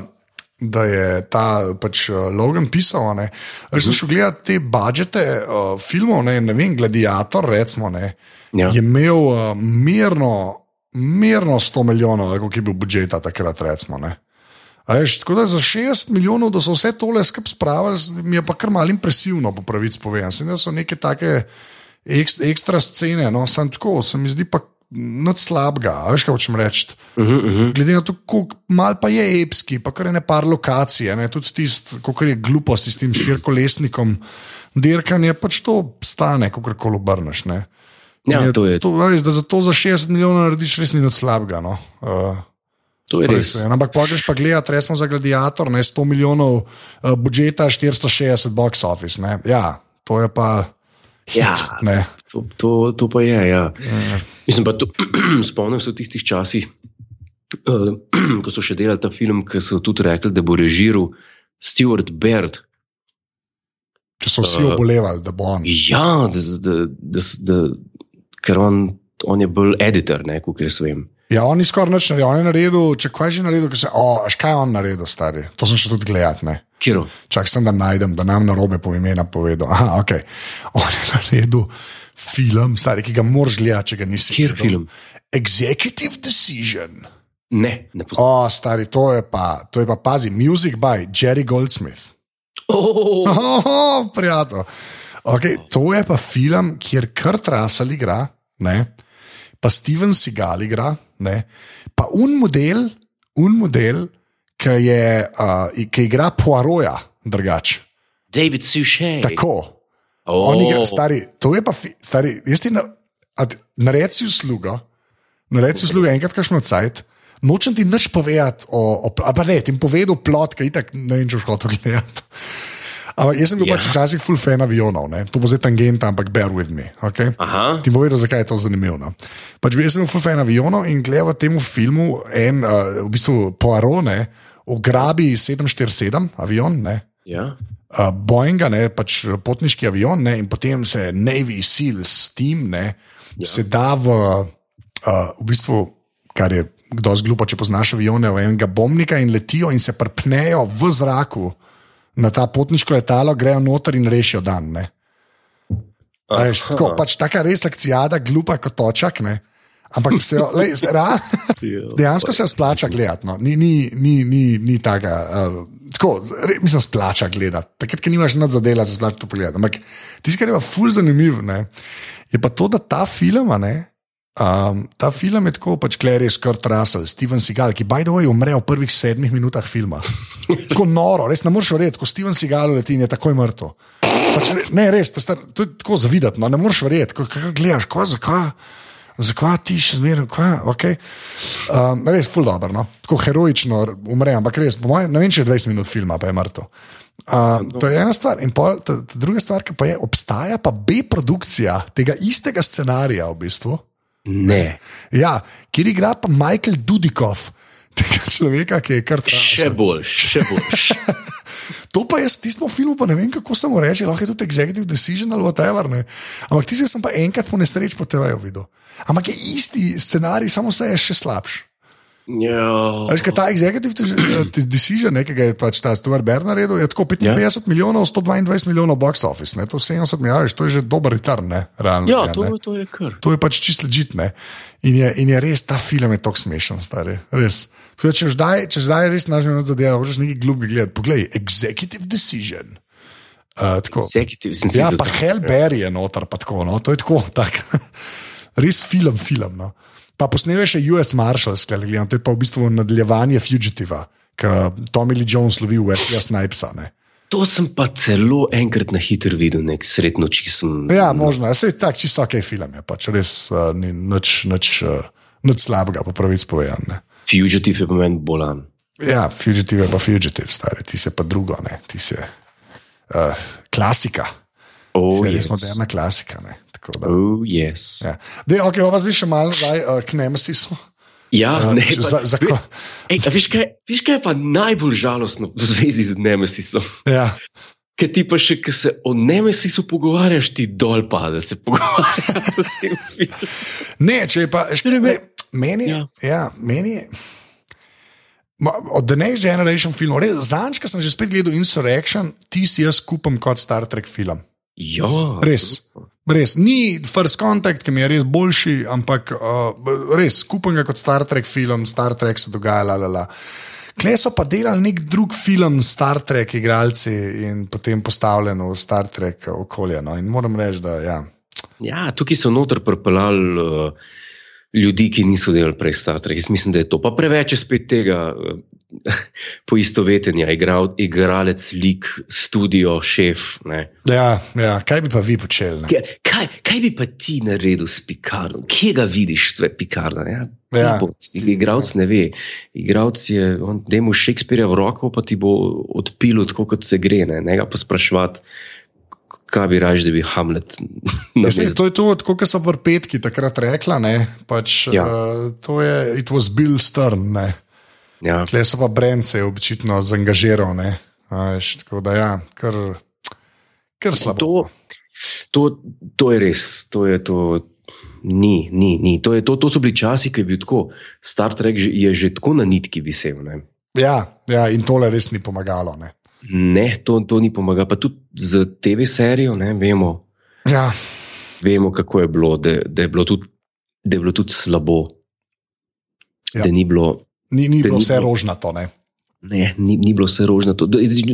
da je ta pač, uh, Logan pisal. Ne. Jaz sem šel gledati te budžete uh, filmov, ne, ne vem, Gladiator, recimo. Ne, Ja. je imel uh, mirno, mirno 100 milijonov, kot je bil budžet takrat. Recimo, ne. Veš, tako da za 60 milijonov, da so vse tole skupaj spravili, mi je pa kar malo impresivno, po pravici povedano. Se da so neke take ek, ekstra scene, no, sem tako, se mi zdi pa nad slabega. Veš, kaj hočem reči. Uh -huh, uh -huh. Glede na to, kako mal pa je epski, pa kar je ne par lokacij, ne, tudi tisto, kako je glupost s tem štirkolesnikom. Dirkanje pač to stane, kako koli obrneš. ne. Ja, In to je, to, veš, da za to za 60 milijonov narediš res ni nič slabega. No. Uh, to je res. Res, ampak pa greš pa gledati, resmo za gladiator, ne 100 milijonov uh, budžeta, 460 box office. Ne. Ja, to je pa. Hit, Ja. ne. To, to, to pa je. Ja. Mislim, pa to, spomnim se tistih časih, uh, ko so še delali ta film, ki so tudi rekli, da bo režiral Stewart Baird. Če so vsi Uh, obolevali, da bo on. Ja, da, da, da, da, ker on, on je bolj editor, kot jaz vem. Ja, on ni skoraj nič naredil, on je naredil, če kaj že naredil, se, oh, až kaj je on naredil, stari. To sem še tudi gledal. ne. Kiro? Čak sem da najdem, da nam na robe po imena povedal. Aha, okay. On je naredil film, stari, ki ga moraš gledati, če ga nisi Kjer film? Executive Decision. Ne, ne poznam. O, stari, to je pa, to je pa, pazi, Music by Jerry Goldsmith. Oh, Oh, prijatelj. Okay, to je pa film, kjer Kurt Russell igra, ne? pa Steven Seagal igra, ne? pa un model, un model, ki, je, uh, ki igra Poiroja, drugače. David Suchet. Tako. Oh. On igra, stari, to je pa, stari, jaz ti na, a ti- naredi si uslugo, naredi si uslugo enkrat, kašno cajt. Nočem ti nič povedati, o, o, a pa ne, ti povedal plot, ki itak ne vem, če hotel gledati. Ampak jaz sem bil Ja. ja. pač včasih full fan avionov, ne? to bo zdaj tangenta, ampak bear with me. Okay? Aha, Ti bom povedal, zakaj je to zanimivo. No? Pač bil sem full fan avionov in gledal v tem filmu en, uh, v bistvu Poirone, ugrabi 747 avion, ne? ja. uh, Boeinga, ne, pač potniški avion, ne, in potem se Navy Seals team ne, ja. se da v, uh, v bistvu, kar je kdo zglupa, če poznaš avione, v enega bombnika in letijo in se prpnejo v zraku na ta potniško letalo, grejo noter in rešijo dan. Ne. A Aha. tako, pač taka res akcijada, glupa kot točak. Ne. Ampak se jo, lej. Ja. Dejansko se splača gledati. No. Ni, ni, ni, ni, ni taka. Uh, tako, re, mislim, splača gledati. Takrat, ko nimaš nad zadela, se splača to pogledati. Ampak tisto, kar je pa ful zanimivo, ne, je pa to, da ta film, ne, um, ta film je tako, pač Clary Scott Russell, Steven Seagal, ki by the way umre v prvih sedmih minutah filma. Tako noro, res ne moreš verjeti, ko Steven Seagal leti in je takoj mrtev. Pač, ne, res, to, star, to je tako zavidati, no, ne moreš verjeti, ko ko gledaš, kva, zakaj. Zakaj ti še zmeraj, kaj, okay. um, res, ful dobro, no? tako heroično umre, ampak res, po mojem, ne vem, če je 20 minut filma, pa je mrtev. Um, to je ena stvar, in pol, ta, ta druga stvar, ki pa je, obstaja pa B-produkcija tega istega scenarija, v bistvu, Ne, ja, kjer igra pa Michael Dudikov, tega človeka, ki je kar še tražil. bolj, še bolj. To pa jaz tistem filmu, pa ne vem, kako se mu reče, lahko je tudi executive decision ali whatever. Ne. Ampak tisti sem pa enkrat po nesreči po TV-ju videl. Ampak je isti scenarij, samo se je še slabši. Ja. Veš, kaj ta executive de- decision, ne, ki ga je pač ta Stuart Baird naredil, je tako 55 Ja. ja. milijonov, 122 milijonov box office, ne, to 70 milijonov, to je že dober return, ne, realno. Ja, ne, to, ne. to je kar. To je pač čist ležitne. In, je- in je res, ta film je tako smešen, stari. Res. Tudi, če, zdaj, če zdaj res znaš na zadeve, hočeš nekaj globega gledati. Poglej, executive decision. Uh, tako. Executive, sem Ja, pa Hellberry je noter, pa tako. No? To je tako, tak. res film, film. No? Pa posnel je še US Marshals, gledam, to je pa v bistvu nadaljevanje Fugitiva, ki Tommy Lee Jones lovi v Wesleyja Snipesa. Ne? To sem pa celo enkrat na hitro videl, nek sred noči sem. Ja, možno, vse je tako, čisto ok film je, pač res uh, ni nič, nič, uh, nič slabega, po pravici povedano. Fugitive je pa meni bolan. Ja, fugitive je pa fugitive, stari, ti se pa drugo, ne, ti se. Uh, klasika, Oh, res yes. moderna klasika. Ne. Oh, yes. Ja. Dej, okay, pa zdaj še malo nazaj uh, k Nemesisu. Ja, Uh, ne, pa, za- za ko- Ej, a veš, kaj, veš, kaj je pa najbolj žalostno v zvezi z Nemesisom? Ja. Ker ti pa še, ki se o Nemesisu pogovarjaš, ti dol pade, se pogovarjaš o tem filmu. Ne, če je pa, ne, meni, Ja. ja. Meni je. Ma, Od The Next Generation filmov, zanj, ko sem že spet gledal Insurrection, tisti jaz kupam kot Star Trek film. Ja, Res. Res, ni First Contact, ki mi je res boljši, ampak uh, res, skupaj ga kot Star Trek film, Star Trek se dogaja, la, la, la. Kle so pa delali nek drug film, Star Trek, igralci in potem postavljen v Star Trek okolje. No. In moram reči, da ja. Ja, tukaj so noter pripeljali uh, ljudi, ki niso delali prej Star Trek. Jaz mislim, da je to. Pa preveč spet tega uh, poistovetenja, igral, igralec, lik, studio, šef. Ne. Ja, ja, kaj bi pa vi počeli? Kaj, kaj, kaj bi pa ti naredil s Picardom? Kje ga vidiš, tvoje Picarda? Ja? Ja. Igralec ne ve. Igralec je, da mu Shakespearea v roko, pa ti bo odpil, tako kot se gre. Ne, ne ga pa spraševati, kaj bi raje, da bi Hamlet Ja, sej, navezal. to je to, kot so v petki takrat rekla. Ne, pač, Ja. uh, to je, it was Bill Stern. Ne. Ja. Tle so pa Brence očitno. A, veš, tako da ja, kar, kar slabo. To, to, to je res, to je to. Ni, ni, ni. To, je, to, to so bili časi, ki je bil tako. Star Trek je že tako na nitki visel. Ne, Ja, ja, in tole res ni pomagalo. Ne. ne to, to ni pomagalo. Pa tudi z TV serijo ne, vemo, Ja, vemo, kako je bilo, da, da, je bilo tudi, da je bilo tudi slabo. Ja. Da ni bilo, ni, ni bilo ni vse rožnato. Ne. ne, ni, ni bilo vse rožnato.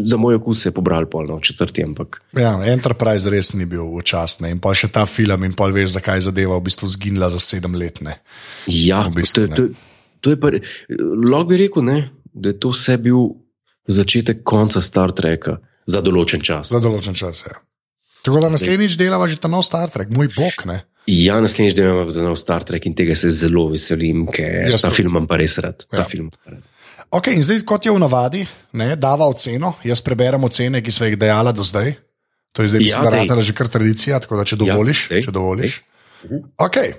Za moj okus je pobral polno, četrti, ampak Ja, Enterprise res ni bil včasne. In pa še ta film, in pa veš, zakaj je zadeva v bistvu zginila za sedem let. Ne. ja, V bistvu to, je- to, to je pa, lahko bi rekel, ne, da je to vse bil začetek konca Star Treka za določen čas. Za določen čas. Ja. Tako da naslednjič delava že ta nov Star Trek, moj bog. Ne? Ja, naslednjič delamo za nov Star Trek in tega se zelo veselim, ker Jaz ta tudi. film imam pa res rad. Ja. film pa. Okay, in zdaj, kot je v navadi, ne, dava oceno. Jaz preberem ocene, ki so jih dejala do zdaj. To je zdaj, mislim, Ja, da ratala že kar tradicija, tako da če dovoliš. dej, če dovoliš. Okay.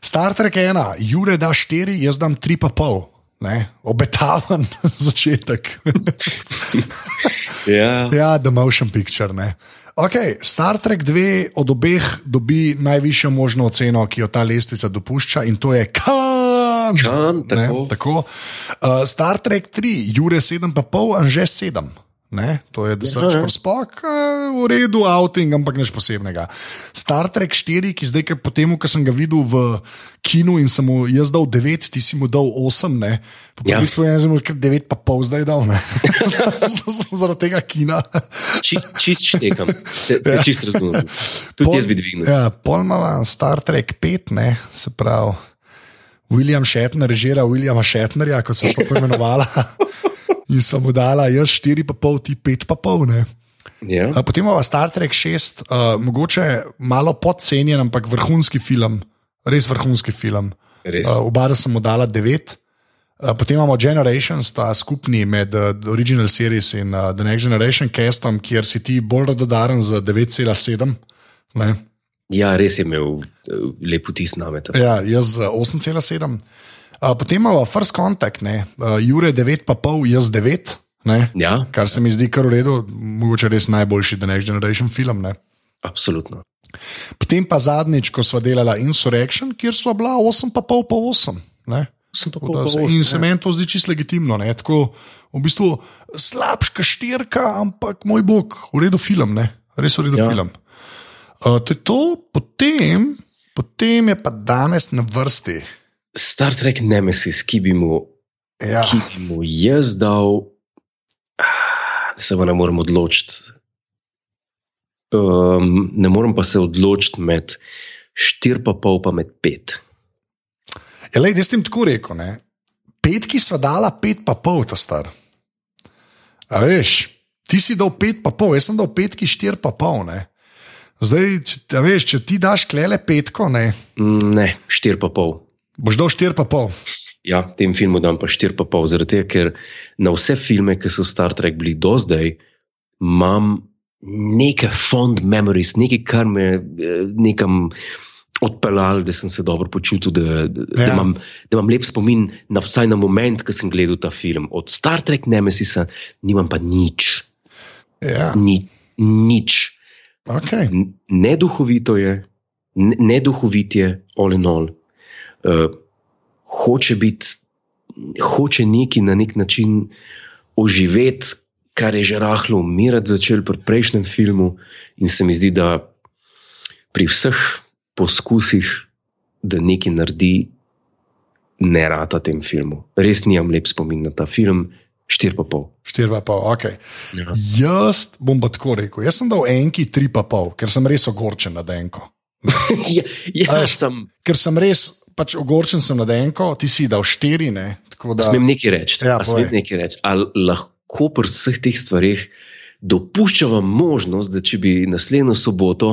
Star Trek 1, Jure da 4, jaz dam 3,5. Ne, obetaven začetek. Ja. ja, The Motion Picture. Ne. Okay, Star Trek 2 od obeh dobi najvišjo možno oceno, ki jo ta lestvica dopušča, in to je Khan. Khan, Ne, tako. tako. Uh, Star Trek 3, Jure 7,5, Anže 7. Ne, to je Search ja. for Spock, uh, v redu, outing, ampak nič posebnega. Star Trek 4, ki zdaj, po tem, ko sem ga videl v kinu in sem mu jaz dal 9, ti si mu dal 8, ne. Po Ja. pravici povedano, sem mu kar 9 pa pol zdaj dal, ne. Zaradi tega kina. Čist, čist štekam, te, te čist razumem. Tudi Pol- jaz bi dvignil. Ja, pol ima Star Trek 5, ne, se pravi. William Shatner režira Williama Shatnerja, kot sem to poimenovala. In smo mu dala, jaz 4,5, ti 5,5. ne. Ja. A Potem imamo Star Trek 6, uh, mogoče malo podcenjen, ampak vrhunski film, res vrhunski film. Res. Uh, oba sem mu dala 9. Uh, potem imamo Generations, ta skupni med uh, Original Series in uh, The Next Generation castom, kjer si ti bolj radodaren za 9,7. ne. ja, res je imel eh, lep vtis name. tam. Ja, jaz z 8,7. Uh, potem imamo First Contact, ne. uh, Jure 9,5, jaz 9. Ne? Ja, Kar se mi zdi kar v redu, mogoče res najboljši The Next Generation film. Ne? absolutno. Potem pa zadnjič, ko smo delali Insurrection, kjer so bila 8,5 pa 8. Ne? Sem pa pol se- pa In osem, se ja. meni to zdi čisto legitimno. Ne? Tako, v bistvu slabša štirka, ampak moj bog, v redu film, ne? res v redu ja. Ja. film. Uh, to je to, potem, potem je pa danes na vrsti. Star Trek Nemesis, ki bi mu, Ja. ki bi mu jaz dal, da se pa ne morem odločiti. Um, ne morem pa se odločiti med 4,5 pa med 5. Ja, lej, jaz sem tako rekel. Ne? Petki sva dala pet pa pol, ta star. A veš, ti si dal pet pa pol, jaz sem dal petki štir pa pol. Ne? Zdaj, če, a veš, če ti daš klele petko, ne, Mm, Ne, 4,5. Boš dal štir pa pol. Ja, tem filmu dam pa 4,5, zaradi tega, ker na vse filme, ki so Star Trek bili do zdaj, imam neke fond memories, nekaj, kar me eh, nekam odpeljalo, da sem se dobro počutil, da, da, ja. Da, imam, da imam lep spomin, na, vsaj na moment, ko sem gledal ta film. Od Star Trek Nemesisa nimam pa nič, Ja, ni, nič. okay. Neduhovito je, ne- neduhovit je, all in all. Uh, hoče biti, hoče neki na nek način oživeti, kar je že rahlo umirati začel pri prejšnjem filmu, in se mi zdi, da pri vseh poskusih, da nekaj naredi, ne rata tem filmu. Res nimam lep spomin na ta film, 4,5. štir pa pol, ok. Ja. Jaz bom pa tako rekel, jaz sem dal enki tri pa pol, ker sem res ogorčen na denko. ja, ja A veš, sem. Ker sem res, pač ogorčen sem na denko, ti si dal štiri, ne. Da, Smem nekaj reči. Ja, smem nekaj reči. Ali lahko pri vseh teh stvareh dopuščava možnost, da če bi naslednjo soboto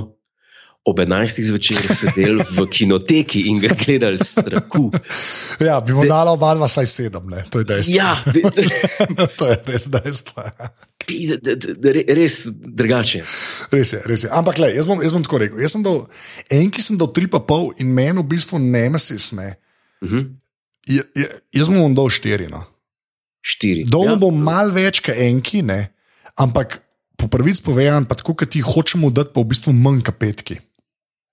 ob 11. zvečer sedeli v kinoteki in ga gledali s strahu. ja, bi mu dala oba dva vsaj sedem, ne. To je dejstvo. Ja, de, de, to je res dejstvo. de, de, de, re- res drugače. Res je, res je. Ampak, le, jaz, bom, jaz bom tako rekel. Jaz sem dal, enki sem dal tri pa pol in meni v bistvu nemesis, ne. Mhm. Je, je, jaz bom dal štiri. No. Štiri. Dol ja. ja. bom mal več kot enki, ne. ampak po prvici povedan, pa tako, kot ti hočemo dati, pa v bistvu manj kot petki.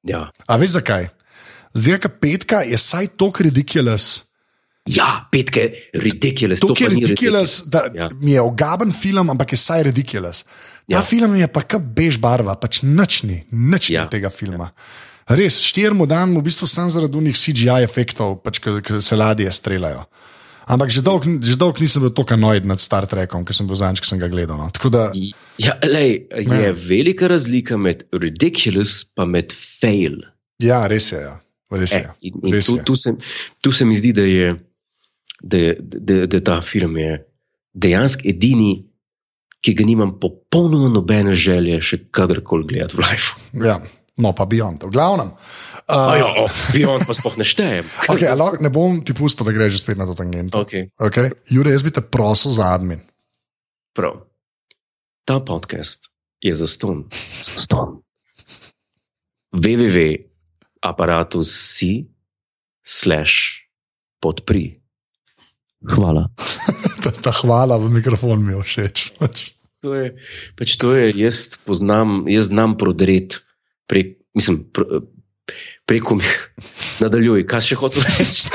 Ja. A veš zakaj? Zdaj, ker petka je saj tako ridiculous. ja, petke, ridiculous. To to je ni ridiculous, da Ja. mi je ogaben film, ampak je saj ridiculous. Ta ja. Ja. film je pa kar bež barva, pač nič ni, nič ja. Ja. tega filma. Res, štirmu dan v bistvu sem zaradi unih CGI efektov, pač, ki se ladje streljajo. Ampak že dolgo že dolg nisem bil tako anoid nad Star Trekom, ki sem bil zadnjič, ki sem ga gledal. No. Tako da, Ja, lej, je Ja. velika razlika med ridiculous in med fail. ja, res je. Ja. Res je. E, in, in Res tu, je. tu, se, tu se mi zdi, da je da, da, da ta film je dejansko edini, ki ga nimam popolnoma nobene želje še kadarkoli gledati v live. Ja. No, pa Beyond, v glavnem. Uh, Ajo, oh, Beyond pa sploh ne štejem. okay, lahko, ne bom ti pustil, da greš spet na to tangento. Okay. Okay? Jure, jaz bi te prosil za admin. Prav. Ta podcast je za ston. Za ston. www.apparatus.si slash podpri. Hvala. ta, ta hvala v mikrofon mi je všeč. To je, pač to je, jaz poznam, jaz znam prodret prek, mislim, pr, preko mi. Nadaljuj, kaj še hočeš reči?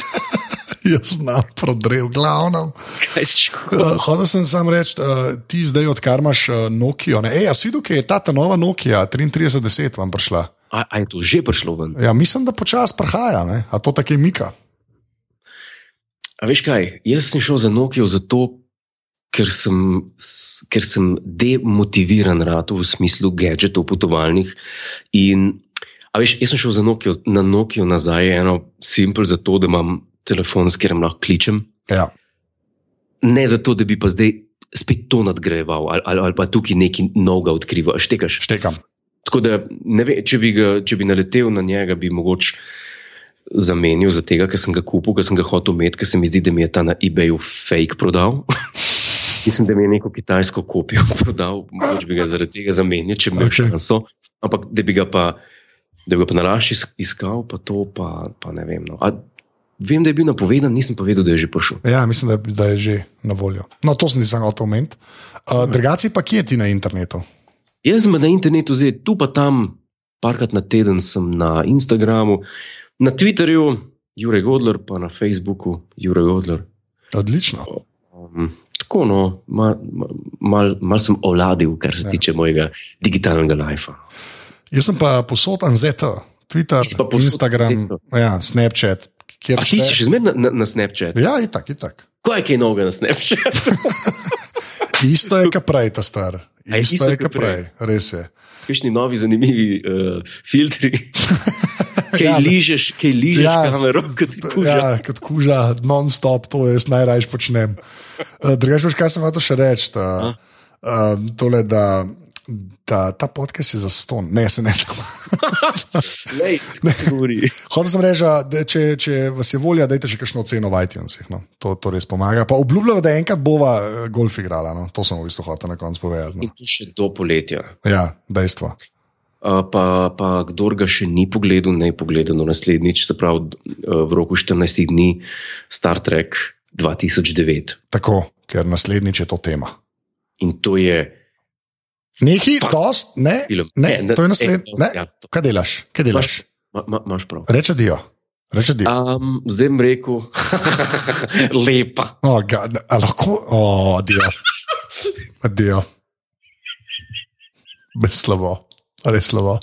Jaz znam prodrel, glavno. Kaj si še hotel? Uh, Hotel sem samo reči, uh, ti zdaj, odkar imaš uh, Nokia. Ne? Ej, jaz videl, da je ta, ta nova Nokia 3310 vam prišla. A, a je to že prišlo ven? Ja, mislim, da počasi prihaja, ne? a to tako je Mika. A veš kaj, jaz sem šel za Nokia zato, ker sem, ker sem demotiviran rado v smislu gadgetov potovalnih. In, a veš, jaz sem šel za Nokia, na Nokia nazaj, eno simpel zato, da imam telefon, s katerim lahko kličem. Ja. Ne zato, da bi pa zdaj spet to nadgrajeval ali, ali, ali pa tukaj nekaj novega odkrival. Štekaš. Štekam. Tako da, vem, če bi, ga, če bi naletel na njega, bi mogoče zamenil za tega, ker sem ga kupil, ker sem ga hotel imeti, ker se mi zdi, da mi je ta na eBayu fake prodal. Mislim, da mi je neko kitajsko kopijo prodal, mogoče bi ga zaradi tega zamenjal, če bi imel okay. šanso. Ampak da bi ga pa, da bi ga pa nalašč is- iskal, pa to pa, pa ne vem. No. A, vem, da je bil napovedan, nisem pa vedel, da je že prišel. Ja, mislim, da, da je že na voljo. No, to sem nisem hotel omeniti. Uh, drugaci pa kje je ti na internetu? Jaz sem na internetu zdaj, tu pa tam, parkrat na teden sem na Instagramu, na Twitterju, Jurek Godler, pa na Facebooku, Jurek Godler. Odlično. Um, tako, no, malo mal, mal, sem oladil, kar se Ja. tiče mojega digitalnega lajfa. Jaz sem pa posodan ZT, Twitter, posod Instagram, ja, Snapchat. A ti šteje- si še zmeraj na, na, na Snapchatu? Ja, itak, itak. Kaj je kaj novega na Snapchatu? Isto je, kot prej, ta star. Isto isto je, kot prej, res je. Kakšni novi, zanimivi uh, filtri. Kaj Ja, ližeš, kaj ližeš ja, kamero, kot kuža. Ja. Kot kuža, non-stop, to jaz najraje počnem. Uh, Drugač, veš, kaj sem hotel še reči? Ta, uh, tole, da, da ta podcast je za ston. Ne, se ne znam. Lej, tako se govori. Hotel sem reči, da če, če vas je volja, dajte še kakšno ceno v iTunesih. No. To, to res pomaga. Pa obljubljam, da enkrat bova eh, golf igrala. No. To sem v bistvu hotel na koncu povedati. In to še do poletja. No. Ja, dejstvo. Uh, pa, pa kdor ga še ni pogledal, naj pogleda no naslednjič, se pravi uh, v roku 14 dni, Star Trek 2009. Tako, ker naslednjič je to tema. In to je Fuck. dost, ne, film. ne, to je naslednji. eh, Ne, Ja, kaj delaš? Kaj delaš? ma, ma, imaš prav. Reče dio. Reče dio. Um, zdaj bom rekel, lepa. Oh, a lahko, oh, dio. Dio. Bez slabo, res slabo.